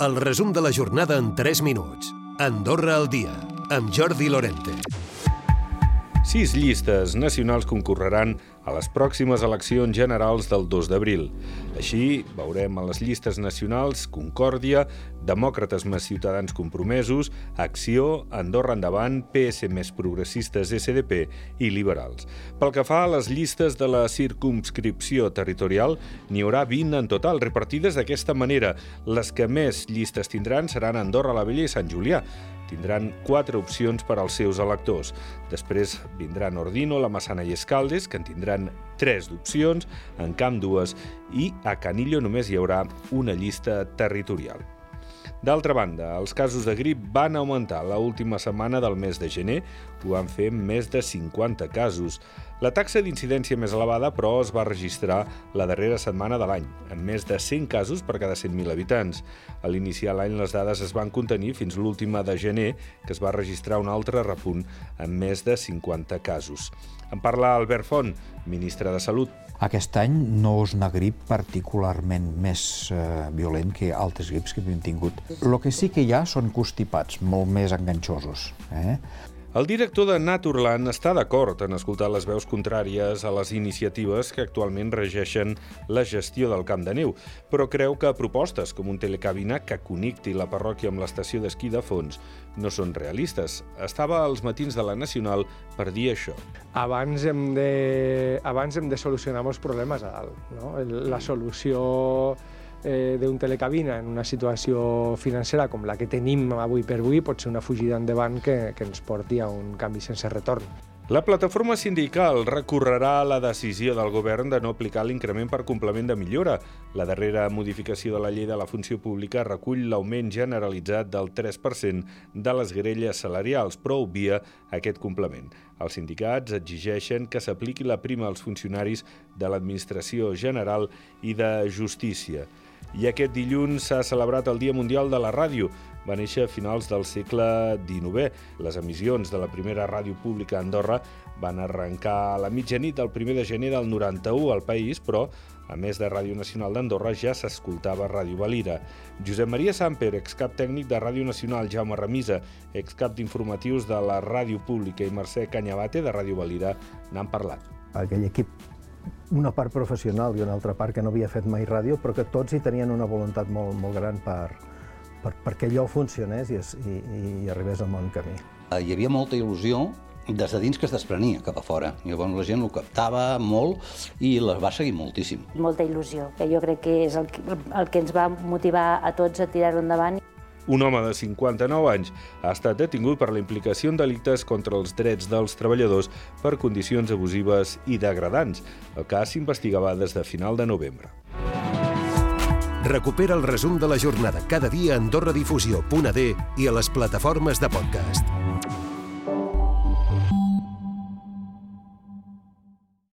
El resum de la jornada en 3 minuts. Andorra al dia, amb Jordi Lorente. Sis llistes nacionals concorreran a les pròximes eleccions generals del 2 d'abril. Així, veurem a les llistes nacionals Concòrdia, Demòcrates més Ciutadans Compromesos, Acció, Andorra Endavant, PS més Progressistes SDP i Liberals. Pel que fa a les llistes de la circumscripció territorial, n'hi haurà 20 en total, repartides d'aquesta manera. Les que més llistes tindran seran Andorra la Vella i Sant Julià, tindran quatre opcions per als seus electors. Després vindran Ordino, la Massana i Escaldes, que en tindran tres d'opcions, en Camp dues, i a Canillo només hi haurà una llista territorial. D'altra banda, els casos de grip van augmentar la última setmana del mes de gener, ho van fer més de 50 casos. La taxa d'incidència més elevada, però, es va registrar la darrera setmana de l'any, amb més de 100 casos per cada 100.000 habitants. A l'iniciar l'any les dades es van contenir fins l'última de gener, que es va registrar un altre repunt amb més de 50 casos. En parla Albert Font, ministre de Salut. Aquest any no és una grip particularment més eh, violent que altres grips que hem tingut. El que sí que hi ha són constipats molt més enganxosos. Eh? El director de Naturland està d'acord en escoltar les veus contràries a les iniciatives que actualment regeixen la gestió del camp de neu, però creu que propostes com un telecabina que connecti la parròquia amb l'estació d'esquí de fons no són realistes. Estava als matins de la Nacional per dir això. Abans hem de, abans hem de solucionar molts problemes a dalt. No? La solució eh, d'un telecabina en una situació financera com la que tenim avui per avui pot ser una fugida endavant que, que ens porti a un canvi sense retorn. La plataforma sindical recorrerà a la decisió del govern de no aplicar l'increment per complement de millora. La darrera modificació de la llei de la funció pública recull l'augment generalitzat del 3% de les grelles salarials, però obvia aquest complement. Els sindicats exigeixen que s'apliqui la prima als funcionaris de l'Administració General i de Justícia. I aquest dilluns s'ha celebrat el Dia Mundial de la Ràdio. Va néixer a finals del segle XIX. Les emissions de la primera ràdio pública a Andorra van arrencar a la mitjanit del 1 de gener del 91 al país, però a més de Ràdio Nacional d'Andorra, ja s'escoltava Ràdio Valira. Josep Maria Samper, excap tècnic de Ràdio Nacional, Jaume Remisa, excap d'informatius de la Ràdio Pública i Mercè Canyabate, de Ràdio Valira, n'han parlat. Aquell equip una part professional i una altra part que no havia fet mai ràdio, però que tots hi tenien una voluntat molt, molt gran per, per, perquè allò funcionés i, es, i, i arribés a bon camí. Eh, hi havia molta il·lusió des de dins que es desprenia cap a fora. Llavors la gent ho captava molt i la va seguir moltíssim. Molta il·lusió, que jo crec que és el, el que ens va motivar a tots a tirar-ho endavant. Un home de 59 anys ha estat detingut per la implicació en delictes contra els drets dels treballadors per condicions abusives i degradants. El cas s'investigava des de final de novembre. Recupera el resum de la jornada cada dia a AndorraDifusió.d i a les plataformes de podcast.